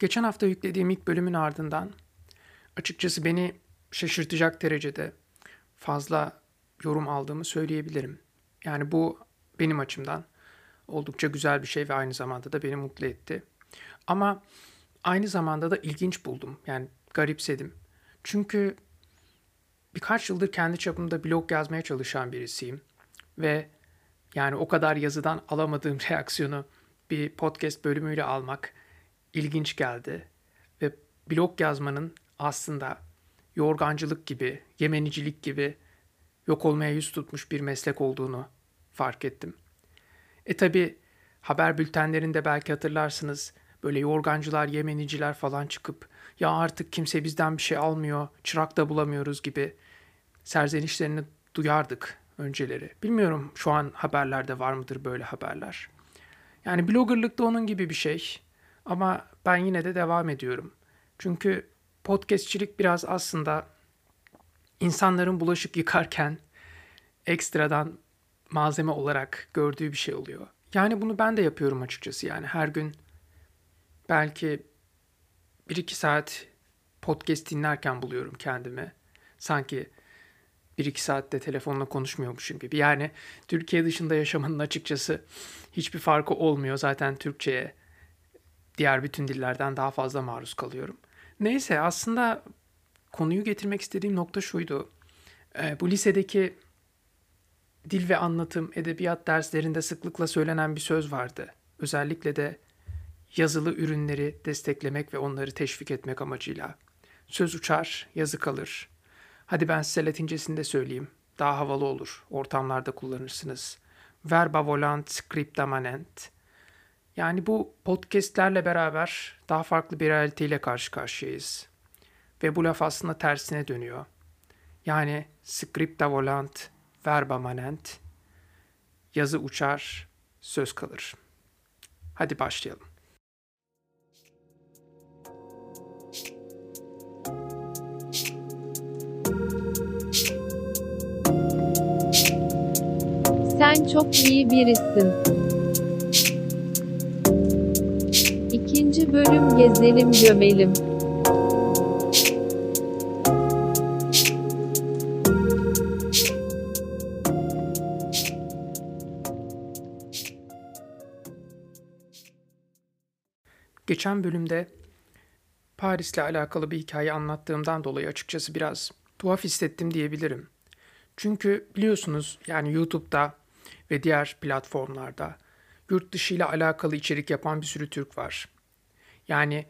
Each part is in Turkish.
Geçen hafta yüklediğim ilk bölümün ardından açıkçası beni şaşırtacak derecede fazla yorum aldığımı söyleyebilirim. Yani bu benim açımdan oldukça güzel bir şey ve aynı zamanda da beni mutlu etti. Ama aynı zamanda da ilginç buldum. Yani garipsedim. Çünkü birkaç yıldır kendi çapımda blog yazmaya çalışan birisiyim. Ve yani o kadar yazıdan alamadığım reaksiyonu bir podcast bölümüyle almak ilginç geldi. Ve blog yazmanın aslında yorgancılık gibi, yemenicilik gibi yok olmaya yüz tutmuş bir meslek olduğunu fark ettim. E tabi haber bültenlerinde belki hatırlarsınız böyle yorgancılar, yemeniciler falan çıkıp ya artık kimse bizden bir şey almıyor, çırak da bulamıyoruz gibi serzenişlerini duyardık önceleri. Bilmiyorum şu an haberlerde var mıdır böyle haberler. Yani bloggerlık da onun gibi bir şey. Ama ben yine de devam ediyorum. Çünkü podcastçilik biraz aslında insanların bulaşık yıkarken ekstradan malzeme olarak gördüğü bir şey oluyor. Yani bunu ben de yapıyorum açıkçası. Yani her gün belki 1-2 saat podcast dinlerken buluyorum kendimi. Sanki 1-2 saatte telefonla konuşmuyormuşum gibi. Yani Türkiye dışında yaşamanın açıkçası hiçbir farkı olmuyor. Zaten Türkçe'ye diğer bütün dillerden daha fazla maruz kalıyorum. Neyse aslında konuyu getirmek istediğim nokta şuydu. E, bu lisedeki dil ve anlatım, edebiyat derslerinde sıklıkla söylenen bir söz vardı. Özellikle de yazılı ürünleri desteklemek ve onları teşvik etmek amacıyla. Söz uçar, yazı kalır. Hadi ben size latincesini söyleyeyim. Daha havalı olur. Ortamlarda kullanırsınız. Verba volant scripta manent. Yani bu podcastlerle beraber daha farklı bir realiteyle karşı karşıyayız. Ve bu laf aslında tersine dönüyor. Yani scripta volant, verba manent, yazı uçar, söz kalır. Hadi başlayalım. Sen çok iyi birisin. Bölüm gezelim gömelim. Geçen bölümde Paris'le alakalı bir hikaye anlattığımdan dolayı açıkçası biraz tuhaf hissettim diyebilirim. Çünkü biliyorsunuz yani YouTube'da ve diğer platformlarda yurt dışı ile alakalı içerik yapan bir sürü Türk var. Yani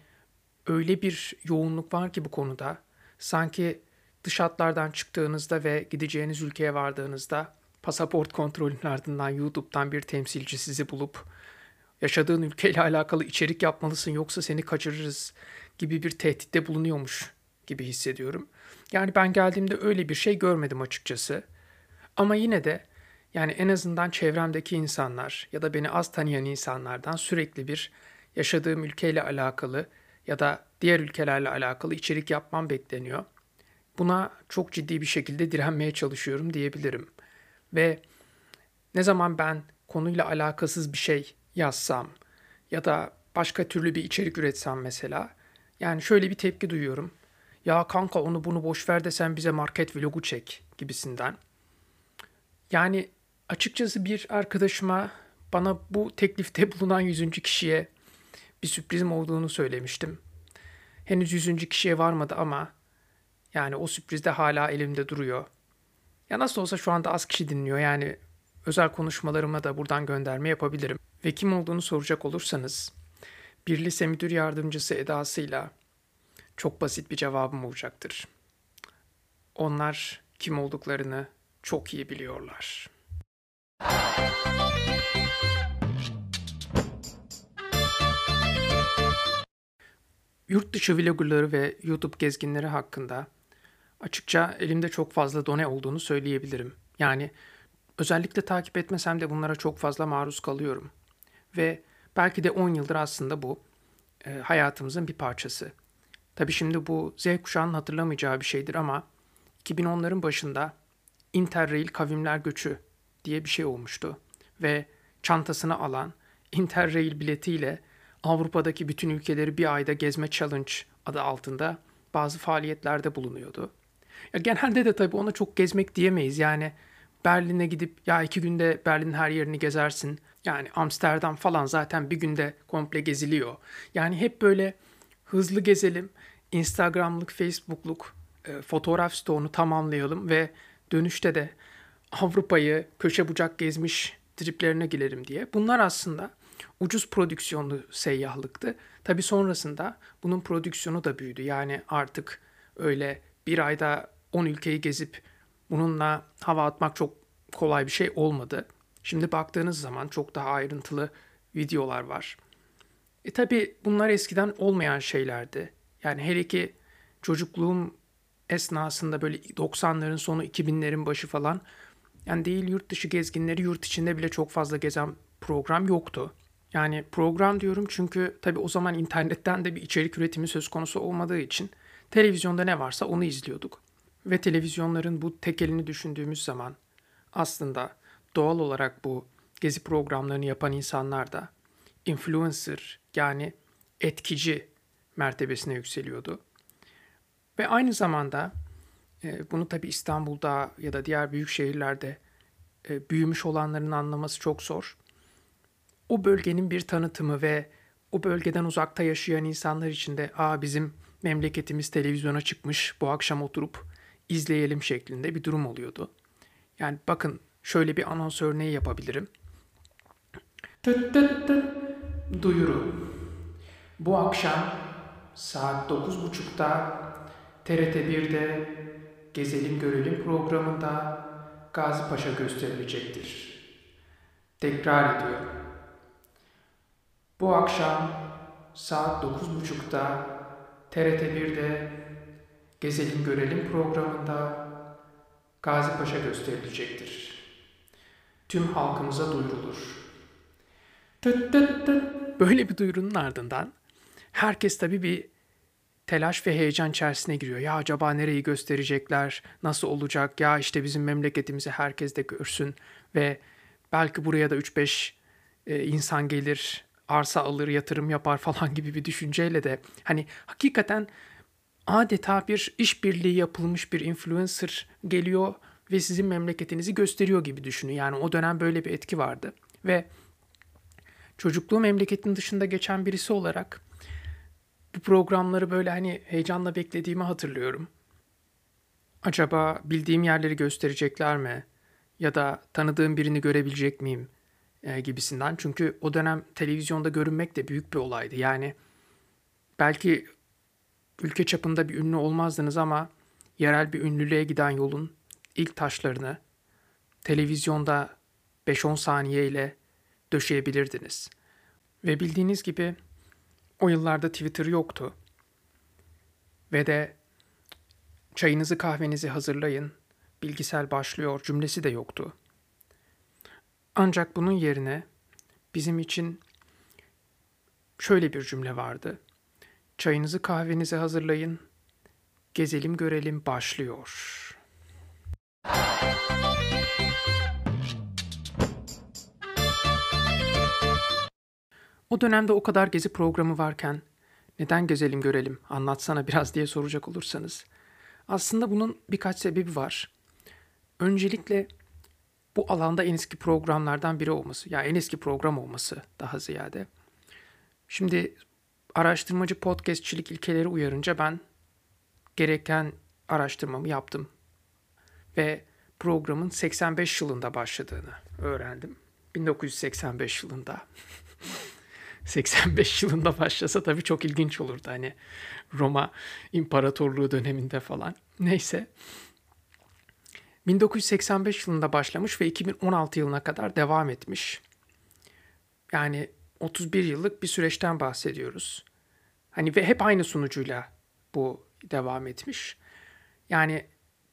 öyle bir yoğunluk var ki bu konuda sanki dış hatlardan çıktığınızda ve gideceğiniz ülkeye vardığınızda pasaport kontrolünün ardından YouTube'dan bir temsilci sizi bulup yaşadığın ülkeyle alakalı içerik yapmalısın yoksa seni kaçırırız gibi bir tehditte bulunuyormuş gibi hissediyorum. Yani ben geldiğimde öyle bir şey görmedim açıkçası. Ama yine de yani en azından çevremdeki insanlar ya da beni az tanıyan insanlardan sürekli bir yaşadığım ülkeyle alakalı ya da diğer ülkelerle alakalı içerik yapmam bekleniyor. Buna çok ciddi bir şekilde direnmeye çalışıyorum diyebilirim. Ve ne zaman ben konuyla alakasız bir şey yazsam ya da başka türlü bir içerik üretsem mesela yani şöyle bir tepki duyuyorum. Ya kanka onu bunu boş ver de sen bize market vlogu çek gibisinden. Yani açıkçası bir arkadaşıma bana bu teklifte bulunan yüzüncü kişiye bir sürprizim olduğunu söylemiştim. Henüz yüzüncü kişiye varmadı ama yani o sürpriz de hala elimde duruyor. Ya nasıl olsa şu anda az kişi dinliyor yani özel konuşmalarıma da buradan gönderme yapabilirim. Ve kim olduğunu soracak olursanız bir lise müdür yardımcısı edasıyla çok basit bir cevabım olacaktır. Onlar kim olduklarını çok iyi biliyorlar. Yurt dışı vloggerları ve YouTube gezginleri hakkında açıkça elimde çok fazla done olduğunu söyleyebilirim. Yani özellikle takip etmesem de bunlara çok fazla maruz kalıyorum. Ve belki de 10 yıldır aslında bu e, hayatımızın bir parçası. Tabii şimdi bu Z kuşağının hatırlamayacağı bir şeydir ama 2010'ların başında Interrail kavimler göçü diye bir şey olmuştu. Ve çantasını alan Interrail biletiyle Avrupa'daki bütün ülkeleri bir ayda gezme challenge adı altında bazı faaliyetlerde bulunuyordu. Ya genelde de tabii ona çok gezmek diyemeyiz. Yani Berlin'e gidip ya iki günde Berlin'in her yerini gezersin. Yani Amsterdam falan zaten bir günde komple geziliyor. Yani hep böyle hızlı gezelim, Instagram'lık, Facebook'luk e, fotoğraf stoğunu tamamlayalım ve dönüşte de Avrupa'yı köşe bucak gezmiş triplerine girelim diye. Bunlar aslında ucuz prodüksiyonlu seyyahlıktı. Tabii sonrasında bunun prodüksiyonu da büyüdü. Yani artık öyle bir ayda 10 ülkeyi gezip bununla hava atmak çok kolay bir şey olmadı. Şimdi baktığınız zaman çok daha ayrıntılı videolar var. E tabi bunlar eskiden olmayan şeylerdi. Yani hele ki çocukluğum esnasında böyle 90'ların sonu 2000'lerin başı falan yani değil yurt dışı gezginleri yurt içinde bile çok fazla gezen program yoktu. Yani program diyorum çünkü tabii o zaman internetten de bir içerik üretimi söz konusu olmadığı için televizyonda ne varsa onu izliyorduk. Ve televizyonların bu tekelini düşündüğümüz zaman aslında doğal olarak bu gezi programlarını yapan insanlar da influencer yani etkici mertebesine yükseliyordu. Ve aynı zamanda e, bunu tabi İstanbul'da ya da diğer büyük şehirlerde e, büyümüş olanların anlaması çok zor. O bölgenin bir tanıtımı ve o bölgeden uzakta yaşayan insanlar için de aa bizim memleketimiz televizyona çıkmış bu akşam oturup izleyelim şeklinde bir durum oluyordu. Yani bakın şöyle bir anons örneği yapabilirim. Tıt tıt tıt. Duyuru. Bu akşam saat 9.30'da TRT 1'de Gezelim Görelim programında Gazi Paşa gösterilecektir. Tekrar ediyorum. Bu akşam saat 9.30'da TRT 1'de Gezelim Görelim programında Gazi Paşa gösterilecektir. Tüm halkımıza duyurulur. Tıt tıt tıt. Böyle bir duyurunun ardından herkes tabii bir telaş ve heyecan içerisine giriyor. Ya acaba nereyi gösterecekler, nasıl olacak, ya işte bizim memleketimizi herkes de görsün ve belki buraya da 3-5 e, insan gelir, arsa alır, yatırım yapar falan gibi bir düşünceyle de hani hakikaten adeta bir işbirliği yapılmış bir influencer geliyor ve sizin memleketinizi gösteriyor gibi düşünün. Yani o dönem böyle bir etki vardı ve çocukluğu memleketin dışında geçen birisi olarak bu programları böyle hani heyecanla beklediğimi hatırlıyorum. Acaba bildiğim yerleri gösterecekler mi? Ya da tanıdığım birini görebilecek miyim? E, gibisinden. Çünkü o dönem televizyonda görünmek de büyük bir olaydı. Yani belki ülke çapında bir ünlü olmazdınız ama yerel bir ünlülüğe giden yolun ilk taşlarını televizyonda 5-10 saniye ile döşeyebilirdiniz. Ve bildiğiniz gibi o yıllarda Twitter yoktu. Ve de çayınızı kahvenizi hazırlayın, bilgisel başlıyor cümlesi de yoktu. Ancak bunun yerine bizim için şöyle bir cümle vardı. Çayınızı kahvenizi hazırlayın, gezelim görelim başlıyor. O dönemde o kadar gezi programı varken neden gezelim görelim anlatsana biraz diye soracak olursanız. Aslında bunun birkaç sebebi var. Öncelikle bu alanda en eski programlardan biri olması. Ya yani en eski program olması daha ziyade. Şimdi araştırmacı podcastçilik ilkeleri uyarınca ben gereken araştırmamı yaptım. Ve programın 85 yılında başladığını öğrendim. 1985 yılında. 85 yılında başlasa tabii çok ilginç olurdu. Hani Roma İmparatorluğu döneminde falan. Neyse. 1985 yılında başlamış ve 2016 yılına kadar devam etmiş. Yani 31 yıllık bir süreçten bahsediyoruz. Hani ve hep aynı sunucuyla bu devam etmiş. Yani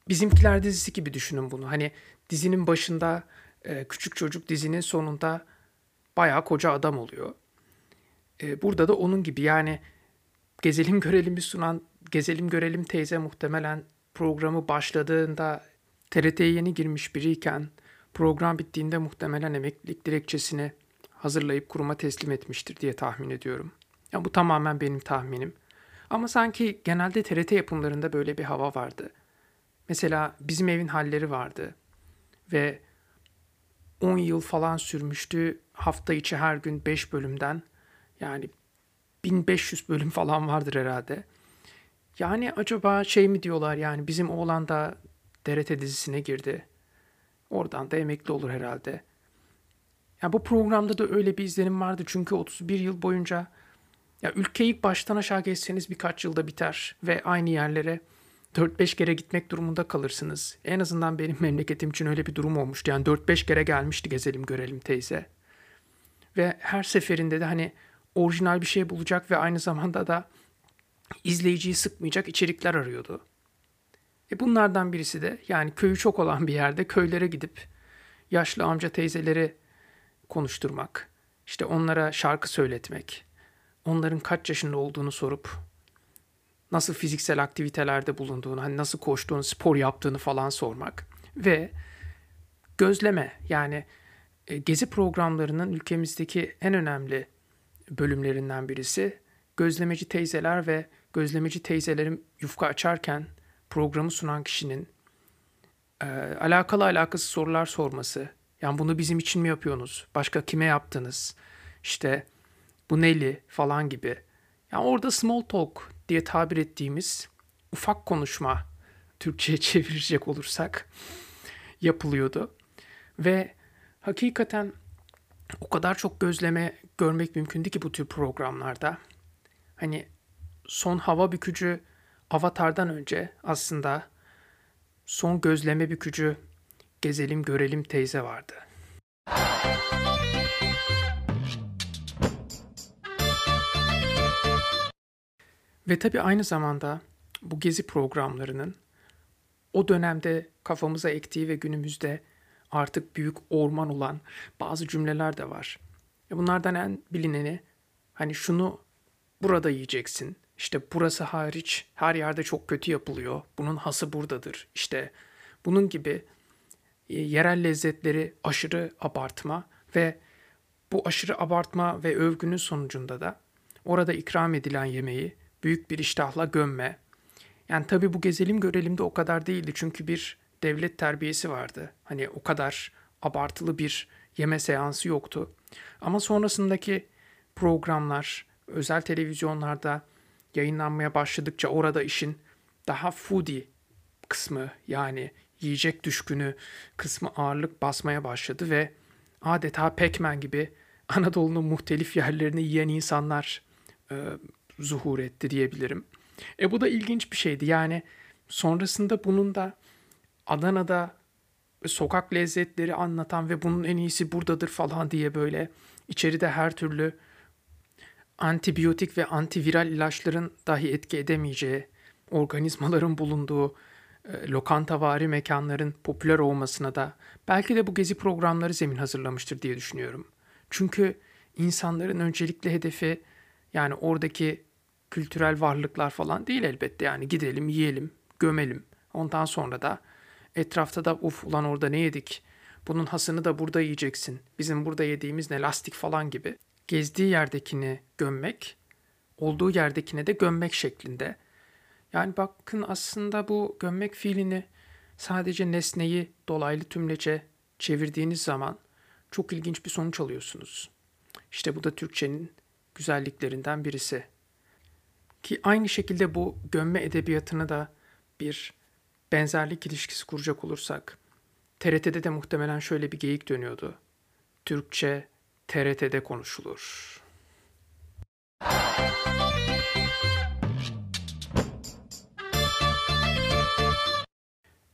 bizimkiler dizisi gibi düşünün bunu. Hani dizinin başında e, küçük çocuk dizinin sonunda bayağı koca adam oluyor. E, burada da onun gibi yani gezelim görelim sunan gezelim görelim teyze muhtemelen programı başladığında TRT'ye yeni girmiş biriyken program bittiğinde muhtemelen emeklilik dilekçesini hazırlayıp kuruma teslim etmiştir diye tahmin ediyorum. Ya bu tamamen benim tahminim. Ama sanki genelde TRT yapımlarında böyle bir hava vardı. Mesela bizim evin halleri vardı ve 10 yıl falan sürmüştü. Hafta içi her gün 5 bölümden yani 1500 bölüm falan vardır herhalde. Yani acaba şey mi diyorlar yani bizim oğlan da TRT dizisine girdi. Oradan da emekli olur herhalde. Ya bu programda da öyle bir izlenim vardı çünkü 31 yıl boyunca ya ülkeyi baştan aşağı geçseniz birkaç yılda biter ve aynı yerlere 4-5 kere gitmek durumunda kalırsınız. En azından benim memleketim için öyle bir durum olmuştu. Yani 4-5 kere gelmişti gezelim görelim teyze. Ve her seferinde de hani orijinal bir şey bulacak ve aynı zamanda da izleyiciyi sıkmayacak içerikler arıyordu. E bunlardan birisi de yani köyü çok olan bir yerde köylere gidip yaşlı amca teyzeleri konuşturmak, işte onlara şarkı söyletmek, onların kaç yaşında olduğunu sorup nasıl fiziksel aktivitelerde bulunduğunu, hani nasıl koştuğunu, spor yaptığını falan sormak ve gözleme yani e, gezi programlarının ülkemizdeki en önemli bölümlerinden birisi gözlemeci teyzeler ve gözlemeci teyzelerin yufka açarken programı sunan kişinin e, alakalı alakası sorular sorması. Yani bunu bizim için mi yapıyorsunuz? Başka kime yaptınız? İşte bu neli falan gibi. Yani orada small talk diye tabir ettiğimiz ufak konuşma Türkçe'ye çevirecek olursak yapılıyordu. Ve hakikaten o kadar çok gözleme görmek mümkündü ki bu tür programlarda. Hani son hava bükücü Avatar'dan önce aslında son gözleme bükücü Gezelim Görelim teyze vardı. Ve tabii aynı zamanda bu gezi programlarının o dönemde kafamıza ektiği ve günümüzde artık büyük orman olan bazı cümleler de var. Bunlardan en bilineni hani şunu burada yiyeceksin. İşte burası hariç her yerde çok kötü yapılıyor. Bunun hası buradadır. İşte bunun gibi e, yerel lezzetleri aşırı abartma ve bu aşırı abartma ve övgünün sonucunda da orada ikram edilen yemeği büyük bir iştahla gömme. Yani tabii bu gezelim görelim de o kadar değildi çünkü bir devlet terbiyesi vardı. Hani o kadar abartılı bir yeme seansı yoktu. Ama sonrasındaki programlar, özel televizyonlarda yayınlanmaya başladıkça orada işin daha foodie kısmı yani yiyecek düşkünü kısmı ağırlık basmaya başladı ve adeta Pac-Man gibi Anadolu'nun muhtelif yerlerini yiyen insanlar e, zuhur etti diyebilirim. E bu da ilginç bir şeydi. Yani sonrasında bunun da Adana'da sokak lezzetleri anlatan ve bunun en iyisi buradadır falan diye böyle içeride her türlü antibiyotik ve antiviral ilaçların dahi etki edemeyeceği, organizmaların bulunduğu e, lokantavari mekanların popüler olmasına da belki de bu gezi programları zemin hazırlamıştır diye düşünüyorum. Çünkü insanların öncelikli hedefi yani oradaki kültürel varlıklar falan değil elbette. Yani gidelim, yiyelim, gömelim. Ondan sonra da etrafta da uf ulan orada ne yedik? Bunun hasını da burada yiyeceksin. Bizim burada yediğimiz ne lastik falan gibi. Gezdiği yerdekini gömmek, olduğu yerdekine de gömmek şeklinde. Yani bakın aslında bu gömmek fiilini sadece nesneyi dolaylı tümlece çevirdiğiniz zaman çok ilginç bir sonuç alıyorsunuz. İşte bu da Türkçenin güzelliklerinden birisi. Ki aynı şekilde bu gömme edebiyatını da bir benzerlik ilişkisi kuracak olursak TRT'de de muhtemelen şöyle bir geyik dönüyordu. Türkçe TRT'de konuşulur.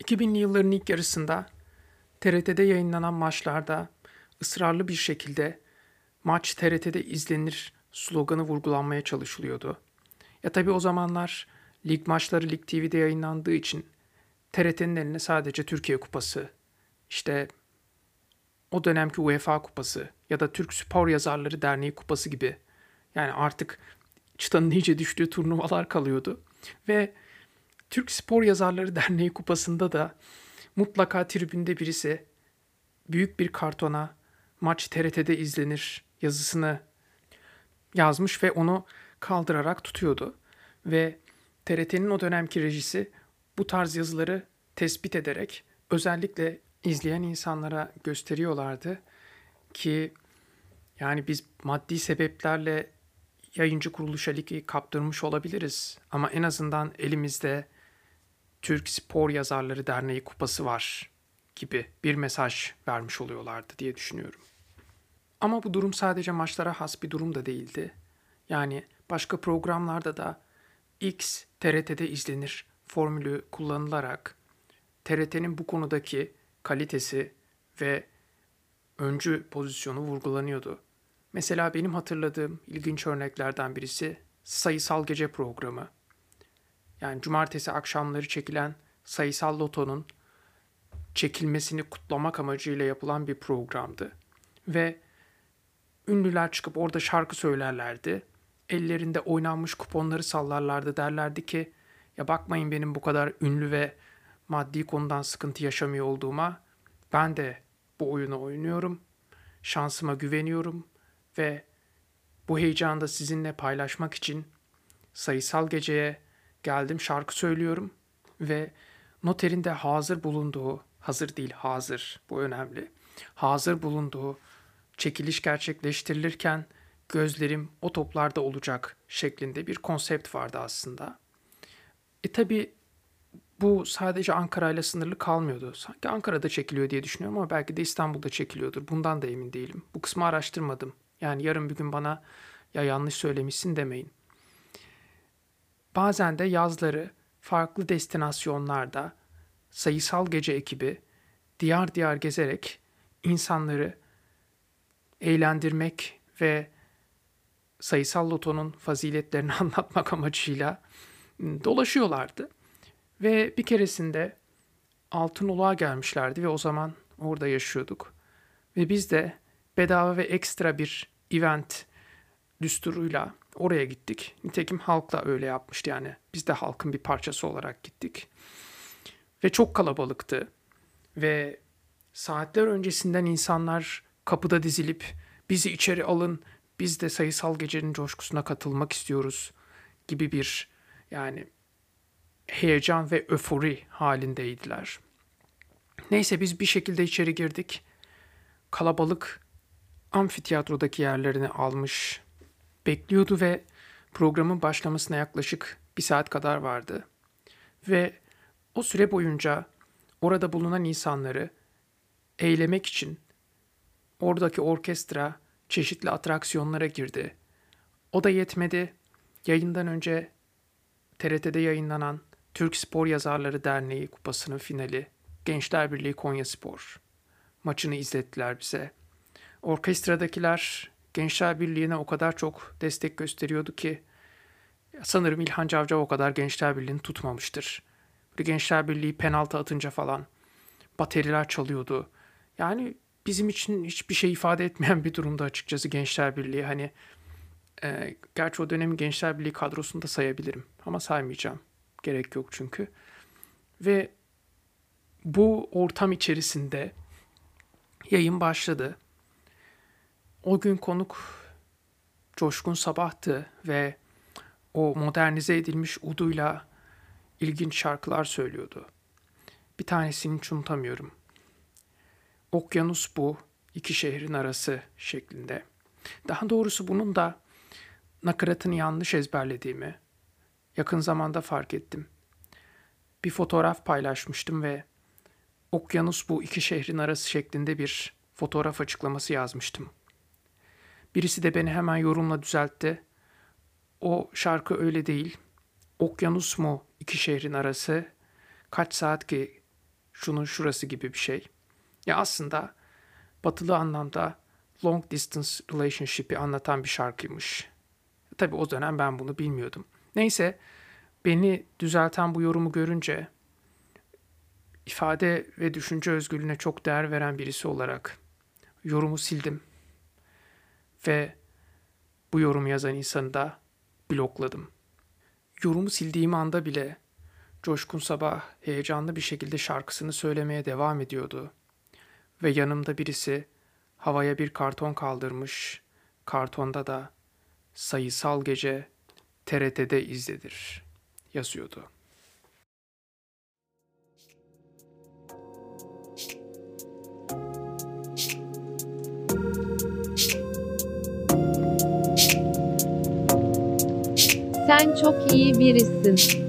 2000'li yılların ilk yarısında TRT'de yayınlanan maçlarda ısrarlı bir şekilde maç TRT'de izlenir sloganı vurgulanmaya çalışılıyordu. Ya tabi o zamanlar lig maçları Lig TV'de yayınlandığı için TRT'nin eline sadece Türkiye Kupası, işte o dönemki UEFA Kupası ya da Türk Spor Yazarları Derneği Kupası gibi yani artık çıtanın iyice düştüğü turnuvalar kalıyordu. Ve Türk Spor Yazarları Derneği Kupası'nda da mutlaka tribünde birisi büyük bir kartona maç TRT'de izlenir yazısını yazmış ve onu kaldırarak tutuyordu. Ve TRT'nin o dönemki rejisi bu tarz yazıları tespit ederek özellikle izleyen insanlara gösteriyorlardı ki yani biz maddi sebeplerle yayıncı kuruluşa ligi kaptırmış olabiliriz ama en azından elimizde Türk Spor Yazarları Derneği kupası var gibi bir mesaj vermiş oluyorlardı diye düşünüyorum. Ama bu durum sadece maçlara has bir durum da değildi. Yani başka programlarda da X TRT'de izlenir formülü kullanılarak TRT'nin bu konudaki kalitesi ve öncü pozisyonu vurgulanıyordu. Mesela benim hatırladığım ilginç örneklerden birisi sayısal gece programı. Yani cumartesi akşamları çekilen sayısal lotonun çekilmesini kutlamak amacıyla yapılan bir programdı. Ve ünlüler çıkıp orada şarkı söylerlerdi. Ellerinde oynanmış kuponları sallarlardı derlerdi ki ya bakmayın benim bu kadar ünlü ve maddi konudan sıkıntı yaşamıyor olduğuma. Ben de bu oyunu oynuyorum. Şansıma güveniyorum ve bu heyecanı da sizinle paylaşmak için sayısal geceye geldim şarkı söylüyorum ve noterin de hazır bulunduğu, hazır değil hazır bu önemli, hazır bulunduğu çekiliş gerçekleştirilirken gözlerim o toplarda olacak şeklinde bir konsept vardı aslında. E tabi bu sadece Ankara ile sınırlı kalmıyordu. Sanki Ankara'da çekiliyor diye düşünüyorum ama belki de İstanbul'da çekiliyordur. Bundan da emin değilim. Bu kısmı araştırmadım. Yani yarın bir gün bana ya yanlış söylemişsin demeyin. Bazen de yazları farklı destinasyonlarda sayısal gece ekibi diyar diyar gezerek insanları eğlendirmek ve sayısal lotonun faziletlerini anlatmak amacıyla ıı, dolaşıyorlardı. Ve bir keresinde Altınoluk'a gelmişlerdi ve o zaman orada yaşıyorduk. Ve biz de bedava ve ekstra bir event düsturuyla oraya gittik. Nitekim halk da öyle yapmıştı yani. Biz de halkın bir parçası olarak gittik. Ve çok kalabalıktı. Ve saatler öncesinden insanlar kapıda dizilip bizi içeri alın, biz de sayısal gecenin coşkusuna katılmak istiyoruz gibi bir yani heyecan ve öfori halindeydiler. Neyse biz bir şekilde içeri girdik. Kalabalık amfiteyatrodaki yerlerini almış bekliyordu ve programın başlamasına yaklaşık bir saat kadar vardı. Ve o süre boyunca orada bulunan insanları eylemek için oradaki orkestra çeşitli atraksiyonlara girdi. O da yetmedi. Yayından önce TRT'de yayınlanan Türk Spor Yazarları Derneği kupasının finali Gençler Birliği Konya Spor maçını izlettiler bize. Orkestradakiler Gençler Birliği'ne o kadar çok destek gösteriyordu ki sanırım İlhan Cavcav o kadar Gençler Birliği'ni tutmamıştır. Böyle Gençler Birliği penaltı atınca falan bateriler çalıyordu. Yani bizim için hiçbir şey ifade etmeyen bir durumda açıkçası Gençler Birliği. Hani e, gerçi o dönemin Gençler Birliği kadrosunu da sayabilirim ama saymayacağım. Gerek yok çünkü. Ve bu ortam içerisinde yayın başladı. O gün konuk Coşkun Sabah'tı ve o modernize edilmiş uduyla ilginç şarkılar söylüyordu. Bir tanesini hiç unutamıyorum. Okyanus bu, iki şehrin arası şeklinde. Daha doğrusu bunun da nakaratını yanlış ezberlediğimi yakın zamanda fark ettim. Bir fotoğraf paylaşmıştım ve okyanus bu iki şehrin arası şeklinde bir fotoğraf açıklaması yazmıştım. Birisi de beni hemen yorumla düzeltti. O şarkı öyle değil. Okyanus mu iki şehrin arası? Kaç saat ki şunun şurası gibi bir şey. Ya aslında batılı anlamda long distance relationship'i anlatan bir şarkıymış. Tabii o dönem ben bunu bilmiyordum. Neyse beni düzelten bu yorumu görünce ifade ve düşünce özgürlüğüne çok değer veren birisi olarak yorumu sildim ve bu yorum yazan insanı da blokladım. Yorumu sildiğim anda bile Coşkun Sabah heyecanlı bir şekilde şarkısını söylemeye devam ediyordu. Ve yanımda birisi havaya bir karton kaldırmış. Kartonda da sayısal gece TRT'de izledir yazıyordu. Sen çok iyi birisin.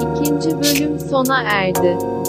İkinci bölüm sona erdi.